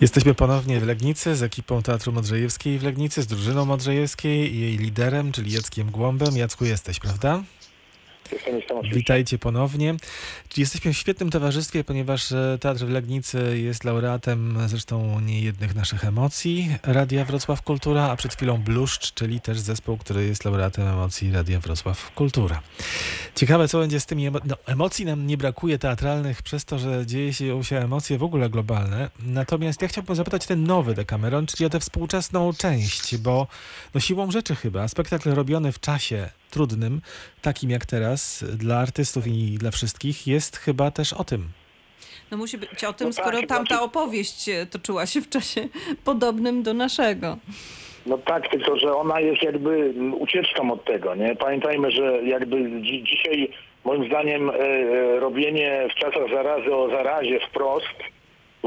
Jesteśmy ponownie w Legnicy z ekipą Teatru Modrzejewskiej w Legnicy, z drużyną Modrzejewskiej i jej liderem, czyli Jackiem Głąbem. Jacku, jesteś, prawda? Witajcie ponownie. Jesteśmy w świetnym towarzystwie, ponieważ e, Teatr w Legnicy jest laureatem zresztą niejednych naszych emocji Radia Wrocław Kultura, a przed chwilą Bluszcz, czyli też zespół, który jest laureatem emocji Radia Wrocław Kultura. Ciekawe, co będzie z tymi emo- no, emocji nam nie brakuje teatralnych przez to, że dzieje się, się emocje w ogóle globalne. Natomiast ja chciałbym zapytać ten nowy Decameron, czyli o tę współczesną część, bo no siłą rzeczy chyba spektakl robiony w czasie trudnym, takim jak teraz, dla artystów i dla wszystkich, jest chyba też o tym. No musi być o tym, No tak, skoro chyba tamta opowieść e, toczyła się w czasie podobnym do naszego. No tak, tylko że ona jest jakby ucieczką od tego, nie? Pamiętajmy, że jakby dzi- dzisiaj moim zdaniem e, e, robienie w czasach zarazy o zarazie wprost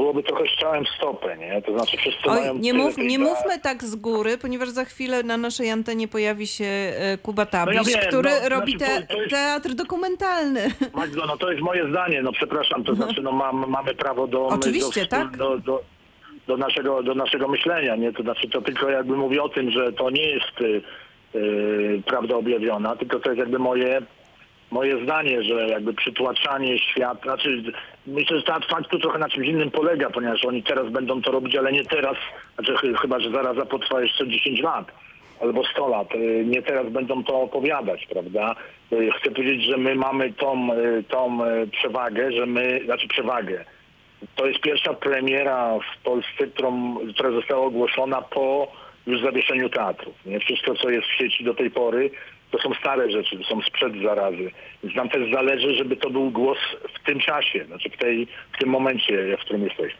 byłoby trochę strzałem w stopę, nie? To znaczy wszyscy Oj, mają... nie, mów, nie mówmy tak z góry, ponieważ za chwilę na naszej antenie pojawi się e, Kuba Tabiś, No ja wiem, który no, robi znaczy to- te, to jest- teatr dokumentalny. Magdo, no to jest moje zdanie, no przepraszam, to znaczy no mam, mamy prawo do... Oczywiście, do, tak. Do, do, do, naszego, do naszego myślenia, nie? To znaczy to tylko jakby mówię o tym, że to nie jest y, y, prawda objawiona, tylko to jest jakby moje moje zdanie, że jakby przytłaczanie świata, znaczy myślę, że teatr faktu trochę na czymś innym polega, ponieważ oni teraz będą to robić, ale nie teraz, znaczy ch- chyba, że zaraza potrwa jeszcze 10 lat albo 100 lat. Y, Nie teraz będą to opowiadać, prawda? Y, Chcę powiedzieć, że my mamy tą, y, tą przewagę, że my, znaczy przewagę. To jest pierwsza premiera w Polsce, którą, która została ogłoszona po już zawieszeniu teatrów. Nie? Wszystko, co jest w sieci do tej pory, to są stare rzeczy, to są sprzed zarazy. Więc nam też zależy, żeby to był głos w tym czasie, znaczy w, tej, w tym momencie, w którym jesteśmy.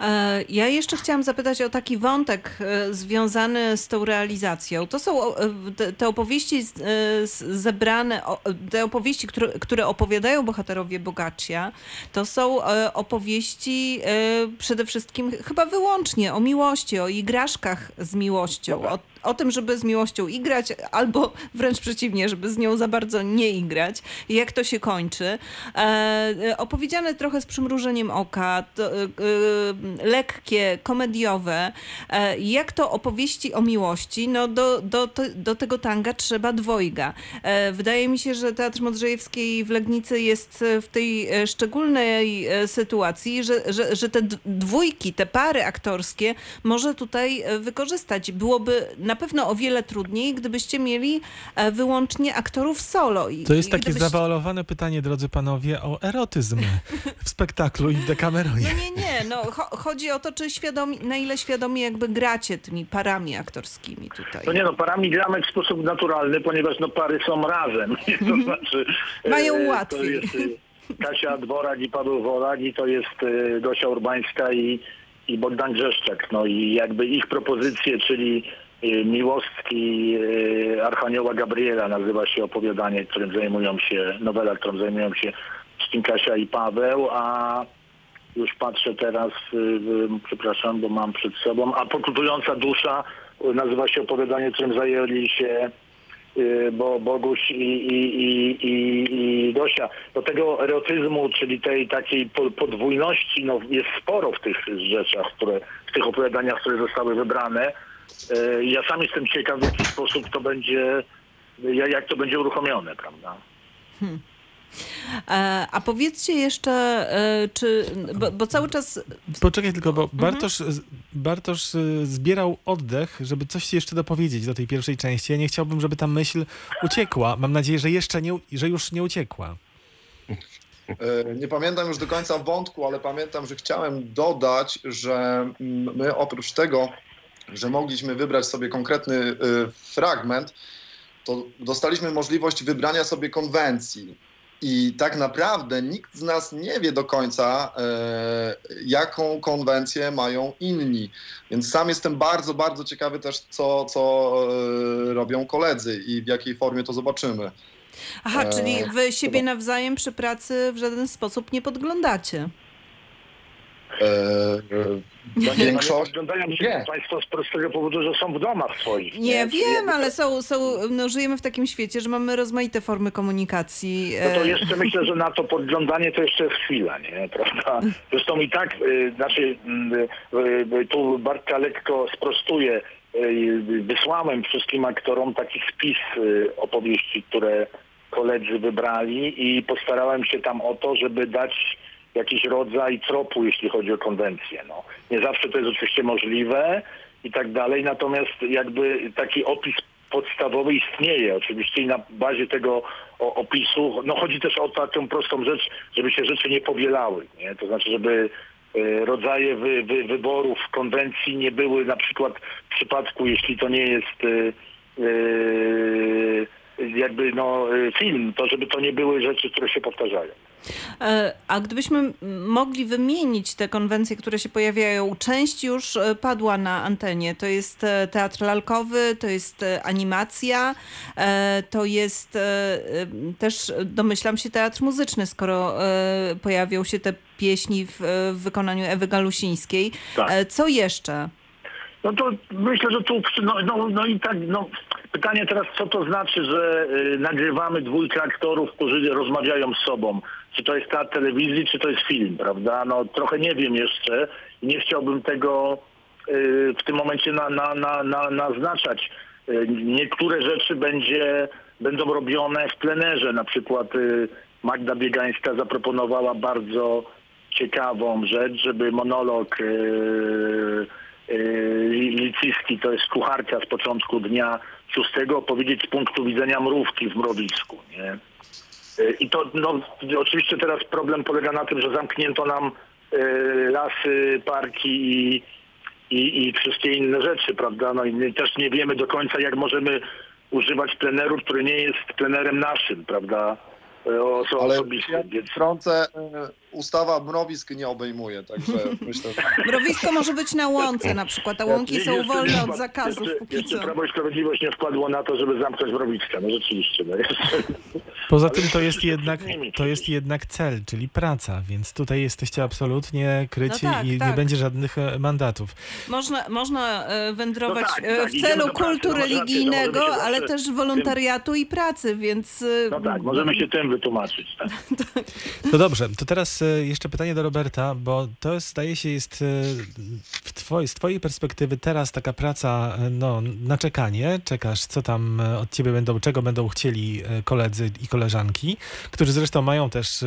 E, Ja jeszcze chciałam zapytać o taki wątek e, związany z tą realizacją. To są e, te- opowieści zebrane, te opowieści, które, opowiadają bohaterowie Bogacia, to są opowieści przede wszystkim chyba wyłącznie o miłości, o igraszkach z miłością, o, o tym, żeby z miłością igrać, albo wręcz przeciwnie, żeby z nią za bardzo nie igrać. Jak to się kończy. E, opowiedziane trochę z przymrużeniem oka, to, e, e, lekkie, komediowe. E, jak to opowieści o miłości, no do, do, do, tego tanga trzeba dwojga. E, wydaje mi się, że Teatr Modrzejewski w Legnicy jest w tej e, szczególnej sytuacji, że, że, że te dwójki, te pary aktorskie może tutaj wykorzystać. Byłoby na pewno o wiele trudniej, gdybyście mieli e, wyłącznie aktorów solo. I, To jest takie gdybyście- zawaalowane pytanie, drodzy panowie, o erotyzm w spektaklu i w Decameronie. No nie, nie, no cho- chodzi o to, czy świadomi, na ile świadomie jakby gracie tymi parami aktorskimi tutaj. No nie no, parami gramy w sposób naturalny, ponieważ no pary są razem. To znaczy, Mają e, łatwiej. To jest e, Kasia Dworak i Paweł Worak i to jest e, Gosia Urbańska i, i Bogdan Grzeszczak. No i jakby ich propozycje, czyli e, Miłostki e, Archanioła Gabriela nazywa się opowiadanie, którym zajmują się, nowela, którą zajmują się Stin Kasia i Paweł, a już patrzę teraz, y, y, przepraszam, bo mam przed sobą, a pokutująca dusza y, nazywa się opowiadanie, którym zajęli się y, bo Boguś i, i, i, i, i Gosia. Do tego erotyzmu, czyli tej takiej po- podwójności, no, jest sporo w tych rzeczach, które, w tych opowiadaniach, które zostały wybrane. Y, Ja sam jestem ciekaw, w jaki sposób to będzie, ja- jak to będzie uruchomione, prawda? E, a powiedzcie jeszcze, e, czy, bo, bo cały czas Poczekaj tylko, bo Mhm. Bartosz, Bartosz y, zbierał oddech, żeby coś jeszcze dopowiedzieć do tej pierwszej części. Ja nie chciałbym, żeby ta myśl uciekła. Mam nadzieję, że jeszcze nie, że już nie uciekła. E, Nie pamiętam już do końca wątku, ale pamiętam, że chciałem dodać, że mm, my oprócz tego, że mogliśmy wybrać sobie konkretny y, fragment, to dostaliśmy możliwość wybrania sobie konwencji. I tak naprawdę nikt z nas nie wie do końca, e, jaką konwencję mają inni. Więc sam jestem bardzo, bardzo ciekawy też, co, co e, robią koledzy i w jakiej formie to zobaczymy. Aha, Eee, czyli wy siebie chyba. nawzajem przy pracy w żaden sposób nie podglądacie. E, e, No większość. nie się Nie. Państwo z prostego powodu, że są w domach swoich. Nie, Czyli wiem, ale są, są, no, żyjemy w takim świecie, że mamy rozmaite formy komunikacji. No to e, jeszcze myślę, że na to podglądanie to jeszcze chwila, nie? Prawda? Zresztą i tak, y, znaczy y, y, tu Bartka lekko sprostuje. Y, wysłałem wszystkim aktorom taki spis y, opowieści, które koledzy wybrali i postarałem się tam o to, żeby dać jakiś rodzaj tropu, jeśli chodzi o konwencję. No. Nie zawsze to jest oczywiście możliwe i tak dalej, natomiast jakby taki opis podstawowy istnieje oczywiście i na bazie tego opisu, no chodzi też o taką prostą rzecz, żeby się rzeczy nie powielały, nie? To znaczy, żeby e, rodzaje wy, wy, wyborów konwencji nie były na przykład w przypadku, jeśli to nie jest e, jakby no e, film, to żeby to nie były rzeczy, które się powtarzają. E, A gdybyśmy mogli wymienić te konwencje, które się pojawiają, część już e, padła na antenie. To jest e, teatr lalkowy, to jest animacja, to jest też, domyślam się, teatr muzyczny, skoro pojawią się te pieśni w, w wykonaniu Ewy Galusińskiej. Tak. Co jeszcze? No to myślę, że tu, no, no, no i tak, no pytanie teraz, co to znaczy, że y, nagrywamy dwójkę aktorów, którzy rozmawiają z sobą. Czy to jest teatr telewizji, czy to jest film, prawda? No trochę nie wiem jeszcze i nie chciałbym tego y, w tym momencie na, na, na, na, naznaczać. Y, niektóre rzeczy będzie, będą robione w plenerze. Na przykład Magda Biegańska zaproponowała bardzo ciekawą rzecz, żeby monolog yy, Licicki, to jest kucharka z początku dnia szóstego, opowiedzieć z punktu widzenia mrówki w mrowisku. Nie? Yy, I to no, oczywiście teraz problem polega na tym, że zamknięto nam yy, lasy, parki i, i, i wszystkie inne rzeczy, prawda? No i nie- też nie wiemy do końca, jak możemy używać pleneru, który nie jest plenerem naszym, prawda? Oso- Ale osobistym, ja więc... wtrącę, e, ustawa mrowisk nie obejmuje, także myślę, że Mrowisko może być na łące na przykład, a łąki są Jeszcze wolne nie od zakazów jeszcze, póki jeszcze co. Prawo i Sprawiedliwość nie wpadło na to, żeby zamknąć Mrowiska. No rzeczywiście. No jeszcze. Poza tym to jest jednak, to jest jednak cel, czyli praca, więc tutaj jesteście absolutnie kryci No tak, i nie tak. będzie żadnych e, mandatów. Można, można e, wędrować No tak, e, tak, w idziemy celu pracy, kultu no religijnego, no ale też wolontariatu i pracy, więc... No tak, możemy się tym wytłumaczyć. Tak. To dobrze, to teraz jeszcze pytanie do Roberta, bo to zdaje się jest e, w twoj, z twojej perspektywy teraz taka praca e, no, na czekanie. Czekasz, co tam e, od ciebie będą, czego będą chcieli koledzy i koleżanki, którzy zresztą mają też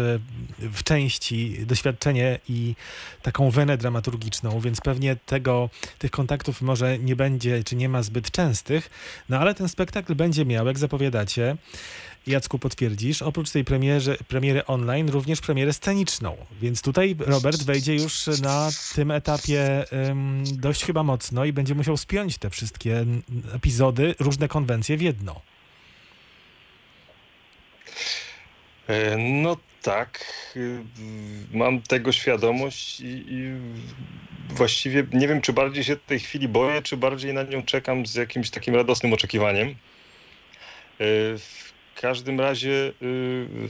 w części doświadczenie i taką wenę dramaturgiczną, więc pewnie tego, tych kontaktów może nie będzie, czy nie ma zbyt częstych, no ale ten spektakl będzie miał, jak zapowiadacie, Jacku potwierdzisz, oprócz tej premierze, premiery online, również premierę sceniczną. Więc tutaj Robert wejdzie już na tym etapie dość chyba mocno i będzie musiał spiąć te wszystkie epizody, różne konwencje w jedno. E, No tak, y, mam tego świadomość i, i właściwie nie wiem, czy bardziej się tej chwili boję, czy bardziej na nią czekam z jakimś takim radosnym oczekiwaniem. Każdym razie y,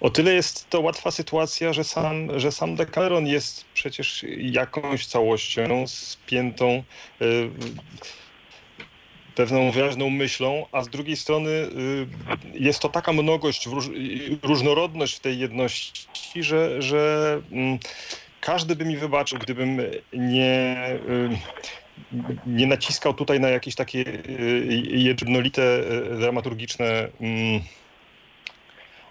o tyle jest to łatwa sytuacja, że sam, że sam Decameron jest przecież jakąś całością spiętą y, pewną wyraźną myślą, a z drugiej strony y, jest to taka mnogość, y, różnorodność w tej jedności, że, że mm, każdy by mi wybaczył, gdybym nie, y, nie naciskał tutaj na jakieś takie y, jednolite y, dramaturgiczne mm,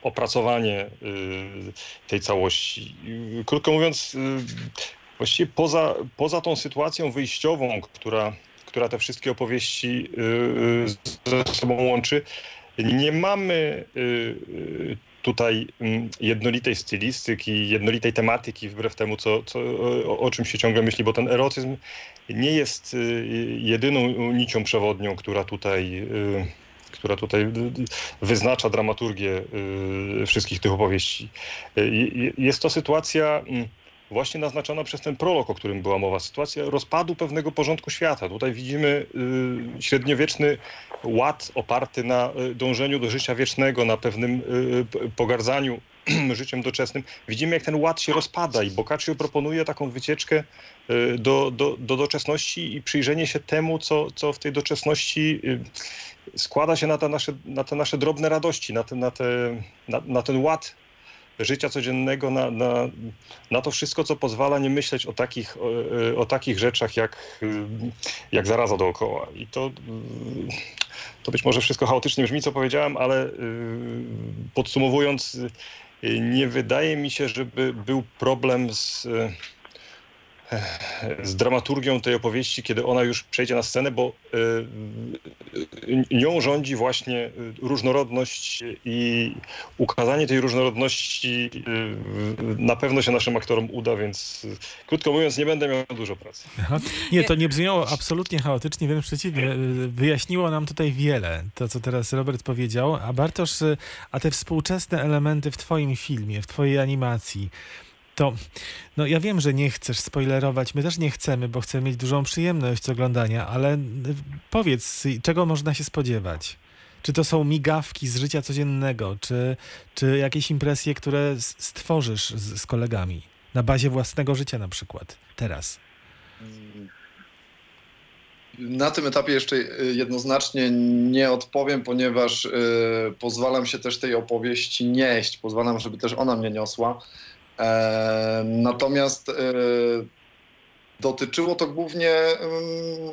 opracowanie y, tej całości. Y, Krótko mówiąc, y, właściwie poza, poza tą sytuacją wyjściową, która, która te wszystkie opowieści y, ze sobą łączy, nie mamy y, y, tutaj mm, jednolitej stylistyki, jednolitej tematyki, wbrew temu, co, co, o, o czym się ciągle myśli, bo ten erotyzm nie jest y, jedyną nicią przewodnią, która tutaj, y, która tutaj wyznacza dramaturgię y, wszystkich tych opowieści. Jest to sytuacja mm, właśnie naznaczona przez ten prolog, o którym była mowa, sytuacja rozpadu pewnego porządku świata. Tutaj widzimy y, średniowieczny ład oparty na y, dążeniu do życia wiecznego, na pewnym y, pogardzaniu życiem doczesnym, widzimy jak ten ład się rozpada i Boccaccio proponuje taką wycieczkę y, do, do, do doczesności i przyjrzenie się temu, co, co w tej doczesności y, składa się na te nasze, na te nasze drobne radości, na, te, na, te, na, na ten ład życia codziennego, na, na, na to wszystko, co pozwala nie myśleć o takich, o, y, o takich rzeczach jak, y, jak zaraza dookoła. I to, y, to być może wszystko chaotycznie brzmi, co powiedziałem, ale podsumowując, nie wydaje mi się, żeby był problem z, z dramaturgią tej opowieści, kiedy ona już przejdzie na scenę, bo y, y, nią rządzi właśnie y, różnorodność i ukazanie tej różnorodności y, na pewno się naszym aktorom uda, więc y, krótko mówiąc, nie będę miał dużo pracy. Aha. Nie, to nie brzmiało absolutnie chaotycznie, wręcz przeciwnie. y, Wyjaśniło nam tutaj wiele, to co teraz Robert powiedział. A Bartosz, y, a te współczesne elementy w twoim filmie, w twojej animacji, to no ja wiem, że nie chcesz spoilerować, my też nie chcemy, bo chcemy mieć dużą przyjemność z oglądania, ale y, powiedz, czego można się spodziewać? Czy to są migawki z życia codziennego, czy, czy jakieś impresje, które stworzysz z, z kolegami na bazie własnego życia na przykład, teraz? Na tym etapie jeszcze y, jednoznacznie nie odpowiem, ponieważ y, pozwalam się też tej opowieści nieść, pozwalam, żeby też ona mnie niosła. Natomiast y, dotyczyło to głównie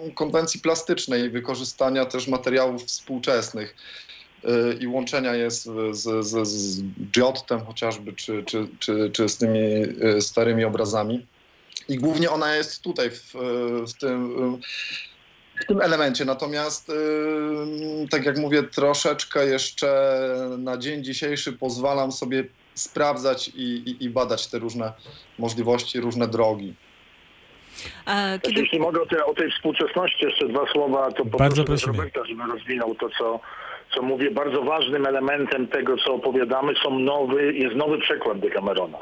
ym, konwencji plastycznej, wykorzystania też materiałów współczesnych y, i łączenia je z, z, z, z Giottem chociażby, czy, czy, czy, czy z tymi y, starymi obrazami. I głównie ona jest tutaj, w, w tym w tym elemencie. Natomiast, tak jak mówię, troszeczkę jeszcze na dzień dzisiejszy pozwalam sobie sprawdzać i, i, i badać te różne możliwości, różne drogi. A kiedy... Jeśli mogę o, te, o tej współczesności jeszcze dwa słowa, to Bardzo poproszę prosimy. Roberta, żeby rozwinął to, co, co mówię. Bardzo ważnym elementem tego, co opowiadamy, są nowy, jest nowy przekład Decamerona.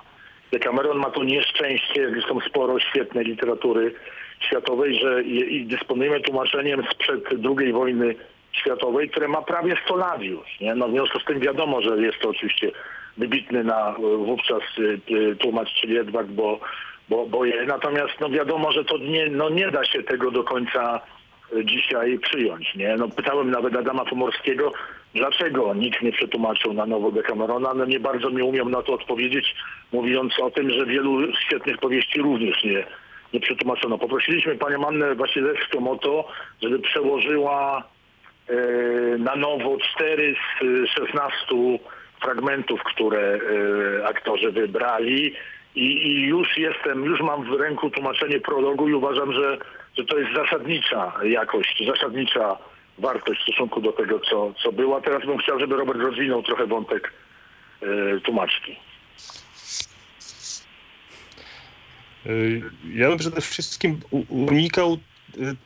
Decameron ma to nieszczęście, zresztą sporo świetnej literatury światowej, że i, i dysponujemy tłumaczeniem sprzed II wojny światowej, które ma prawie 100 lat już. Nie? No w związku z tym wiadomo, że jest to oczywiście wybitny na wówczas e, e, tłumacz, czyli Edward Bo, bo, Boje. Natomiast no wiadomo, że to nie, no nie da się tego do końca e, dzisiaj przyjąć. Nie? No pytałem nawet Adama Pomorskiego, dlaczego nikt nie przetłumaczył na nowo Decamerona. No nie bardzo mi umiał na to odpowiedzieć, mówiąc o tym, że wielu świetnych powieści również nie, nie przetłumaczono. Poprosiliśmy panią Annę Wasilewską o to, żeby przełożyła na nowo cztery z e, 16 fragmentów, które e, aktorzy wybrali i, i już jestem, już mam w ręku tłumaczenie prologu i uważam, że, że to jest zasadnicza jakość, zasadnicza wartość w stosunku do tego, co, co było. Teraz bym chciał, żeby Robert rozwinął trochę wątek e, tłumaczki. Y, Ja bym przede wszystkim unikał y,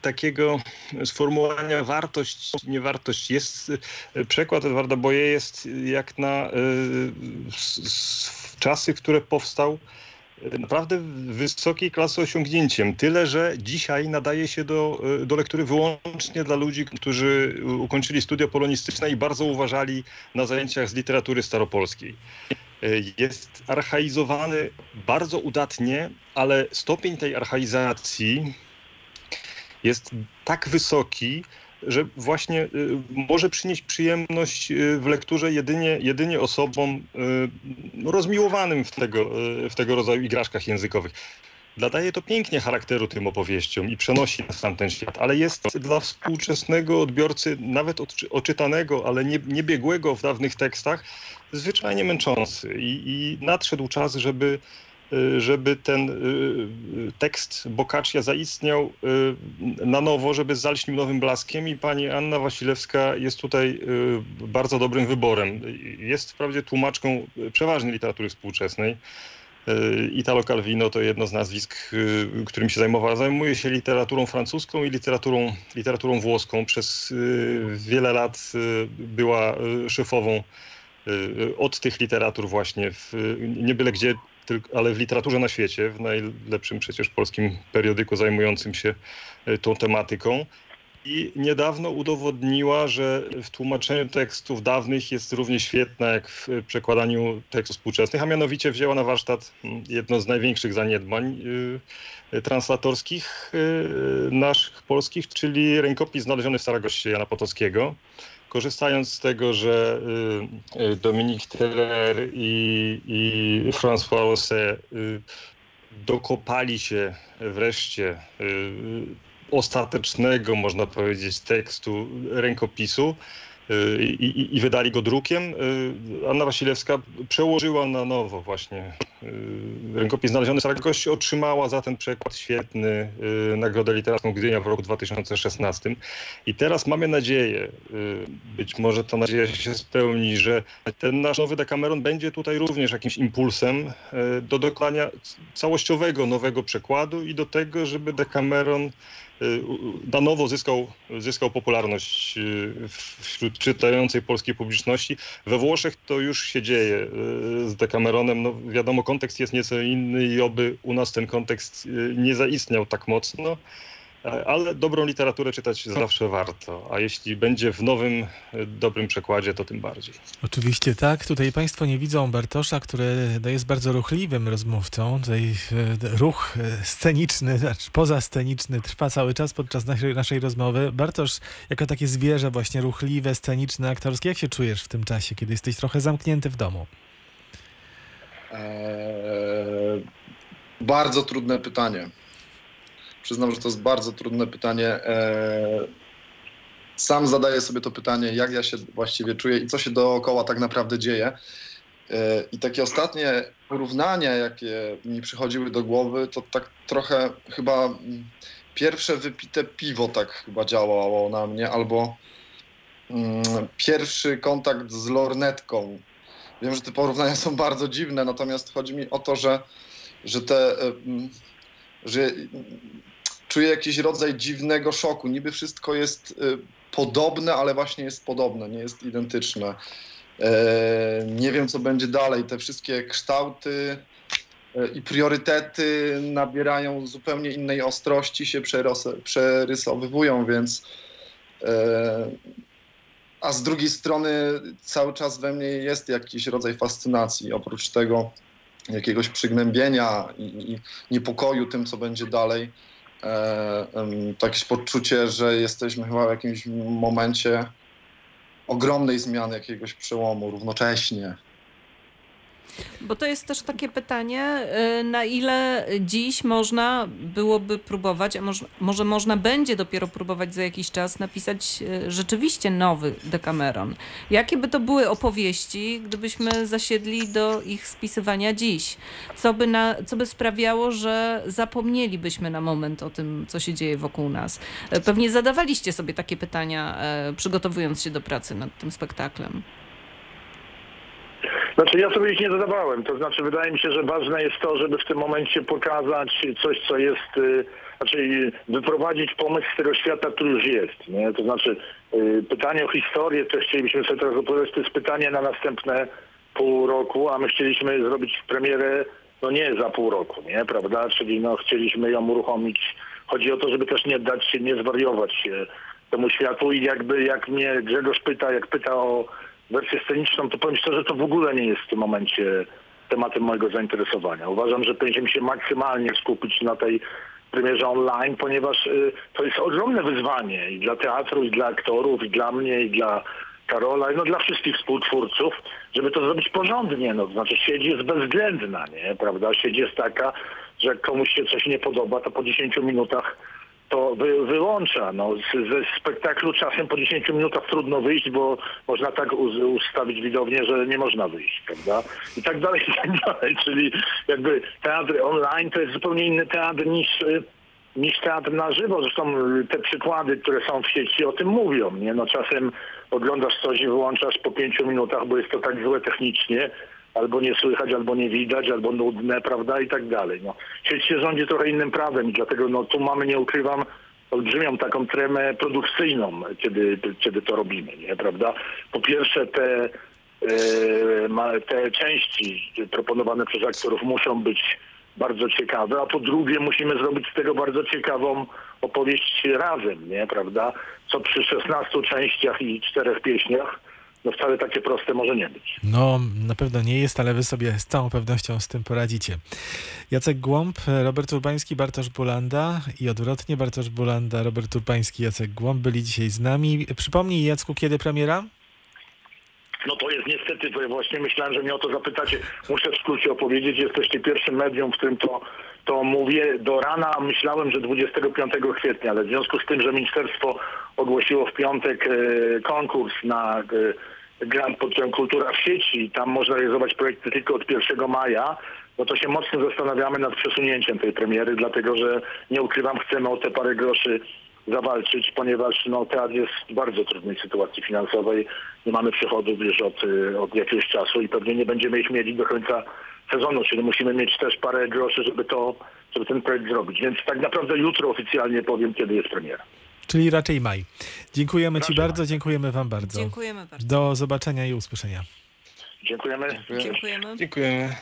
takiego sformułowania wartość, niewartość. Jest y, przekład Edwarda Boje jest jak na s- czasy, które powstał y, naprawdę wysokiej klasy osiągnięciem. Tyle, że dzisiaj nadaje się do, do lektury wyłącznie dla ludzi, którzy ukończyli studia polonistyczne i bardzo uważali na zajęciach z literatury staropolskiej jest archaizowany bardzo udatnie, ale stopień tej archaizacji jest tak wysoki, że właśnie y, może przynieść przyjemność y, w lekturze jedynie, jedynie osobom y, rozmiłowanym w tego, w tego rodzaju igraszkach językowych. Nadaje to pięknie charakteru tym opowieściom i przenosi nas w tamten świat, ale jest dla współczesnego odbiorcy, nawet odczy- oczytanego, ale nie, niebiegłego w dawnych tekstach, zwyczajnie męczący. I, i nadszedł czas, żeby, żeby ten y, tekst Boccaccia zaistniał y, na nowo, żeby zalśnił nowym blaskiem i pani Anna Wasilewska jest tutaj y, bardzo dobrym wyborem. Jest wprawdzie tłumaczką przeważnie literatury współczesnej, Y, Italo Calvino to jedno z nazwisk, y, którym się zajmowała. Zajmuje się literaturą francuską i literaturą, literaturą włoską. Przez y, wiele lat y, była y, szefową y, od tych literatur właśnie, w, nie byle gdzie, ale w literaturze na świecie, w najlepszym przecież polskim periodyku zajmującym się y, tą tematyką. i niedawno udowodniła, że w tłumaczeniu tekstów dawnych jest równie świetna jak w przekładaniu tekstów współczesnych, a mianowicie wzięła na warsztat mm, jedno z największych zaniedbań y, translatorskich y, naszych polskich, czyli rękopis znaleziony w Saragoście Jana Potockiego. Korzystając z tego, że y, y, Dominique Teller i, i François Osset y, dokopali się wreszcie ostatecznego, można powiedzieć, tekstu rękopisu i, i, i wydali go drukiem. Y, Anna Wasilewska przełożyła na nowo właśnie y, rękopis znaleziony w Saragoście, otrzymała za ten przekład świetny y, Nagrodę Literacką Gdynia w roku 2016. I teraz mamy nadzieję, y, być może ta nadzieja się spełni, że ten nasz nowy Decameron będzie tutaj również jakimś impulsem y, do dokonania całościowego nowego przekładu i do tego, żeby Decameron y, na nowo zyskał, zyskał popularność y, wśród czytającej polskiej publiczności. We Włoszech to już się dzieje y, z Decameronem. No, wiadomo, kontekst jest nieco inny i oby u nas ten kontekst y, nie zaistniał tak mocno. Ale dobrą literaturę czytać zawsze warto, a jeśli będzie w nowym, e, dobrym przekładzie, to tym bardziej. Oczywiście tak. Tutaj Państwo nie widzą Bartosza, który jest bardzo ruchliwym rozmówcą. Tutaj e, ruch e, sceniczny, znaczy pozasceniczny trwa cały czas podczas naszej, naszej rozmowy. Bartosz, jako takie zwierzę właśnie ruchliwe, sceniczne, aktorskie, jak się czujesz w tym czasie, kiedy jesteś trochę zamknięty w domu? Eee, bardzo trudne pytanie. Przyznam, że to jest bardzo trudne pytanie. Eee, sam zadaję sobie to pytanie, jak ja się właściwie czuję i co się dookoła tak naprawdę dzieje. Eee, I takie ostatnie porównania, jakie mi przychodziły do głowy, to tak trochę chyba pierwsze wypite piwo tak chyba działało na mnie, albo mm, pierwszy kontakt z lornetką. Wiem, że te porównania są bardzo dziwne, natomiast chodzi mi o to, że, że te. że mm, czuję jakiś rodzaj dziwnego szoku. Niby wszystko jest y, podobne, ale właśnie jest podobne, nie jest identyczne. E, Nie wiem, co będzie dalej. Te wszystkie kształty e, i priorytety nabierają zupełnie innej ostrości, się przerysowywują, więc. e, a z drugiej strony cały czas we mnie jest jakiś rodzaj fascynacji, oprócz tego jakiegoś przygnębienia i, i niepokoju tym, co będzie dalej. E, jakieś poczucie, że jesteśmy chyba w jakimś momencie ogromnej zmiany, jakiegoś przełomu równocześnie. Bo to jest też takie pytanie, y, na ile dziś można byłoby próbować, a może, może można będzie dopiero próbować za jakiś czas napisać y, rzeczywiście nowy Decameron. Jakie by to były opowieści, gdybyśmy zasiedli do ich spisywania dziś? Co by, na, co by sprawiało, że zapomnielibyśmy na moment o tym, co się dzieje wokół nas? Y, Pewnie zadawaliście sobie takie pytania, przygotowując się do pracy nad tym spektaklem. Znaczy ja sobie ich nie zadawałem. To znaczy wydaje mi się, że ważne jest to, żeby w tym momencie pokazać coś, co jest, y, znaczy wyprowadzić pomysł z tego świata, który już jest. Nie? To znaczy y, pytanie o historię, co chcielibyśmy sobie teraz opowiadać, to jest pytanie na następne pół roku, a my chcieliśmy zrobić premierę no nie za pół roku, nie, prawda? Czyli no chcieliśmy ją uruchomić. Chodzi o to, żeby też nie dać się, nie zwariować się temu światu i jakby jak mnie Grzegorz pyta, jak pyta o wersję sceniczną, to powiem szczerze, to w ogóle nie jest w tym momencie tematem mojego zainteresowania. Uważam, że powinniśmy się maksymalnie skupić na tej premierze online, ponieważ y, to jest ogromne wyzwanie i dla teatru, i dla aktorów, i dla mnie, i dla Karola, i no dla wszystkich współtwórców, żeby to zrobić porządnie. No, to znaczy siedź jest bezwzględna, nie? Prawda? Siedź jest taka, że jak komuś się coś nie podoba, to po 10 minutach to wy, wyłącza. No, z, ze spektaklu czasem po 10 minutach trudno wyjść, bo można tak uz, ustawić widownię, że nie można wyjść, prawda? I tak dalej, i tak dalej. Czyli jakby teatr online to jest zupełnie inny teatr niż, y, niż teatr na żywo. Zresztą te przykłady, które są w sieci o tym mówią. Nie? No, czasem oglądasz coś i wyłączasz po 5 minutach, bo jest to tak złe technicznie, albo nie słychać, albo nie widać, albo nudne, prawda, i tak dalej. No, sieć się rządzi trochę innym prawem dlatego no, tu mamy, nie ukrywam, olbrzymią taką tremę produkcyjną, kiedy, kiedy to robimy, nie, prawda? Po pierwsze te, e, te części proponowane przez aktorów muszą być bardzo ciekawe, a po drugie musimy zrobić z tego bardzo ciekawą opowieść razem, nie, prawda? Co przy 16 częściach i czterech pieśniach, no wcale takie proste może nie być. No, na pewno nie jest, ale wy sobie z całą pewnością z tym poradzicie. Jacek Głąb, Robert Urbański, Bartosz Bulanda i odwrotnie Bartosz Bulanda, Robert Urbański, Jacek Głąb byli dzisiaj z nami. Przypomnij Jacku, kiedy premiera? No to jest niestety, ja właśnie myślałem, że mnie o to zapytacie. Muszę w skrócie opowiedzieć, jesteście pierwszym medium, w którym to, to mówię. Do rana myślałem, że 25 kwietnia, ale w związku z tym, że ministerstwo ogłosiło w piątek e, konkurs na e, grant pod tytułem Kultura w sieci, tam można realizować projekty tylko od 1 maja, no to się mocno zastanawiamy nad przesunięciem tej premiery, dlatego że nie ukrywam, chcemy o te parę groszy zawalczyć, ponieważ no, teatr jest w bardzo trudnej sytuacji finansowej. Nie mamy przychodów już od, y, od jakiegoś czasu i pewnie nie będziemy ich mieli do końca sezonu, czyli musimy mieć też parę groszy, żeby to, żeby ten projekt zrobić. Więc tak naprawdę jutro oficjalnie powiem, kiedy jest premiera. Czyli raczej maj. Dziękujemy Ci Raczej bardzo, dziękujemy Wam bardzo. Dziękujemy bardzo. Do zobaczenia i usłyszenia. Dziękujemy. Dziękujemy. Dziękujemy.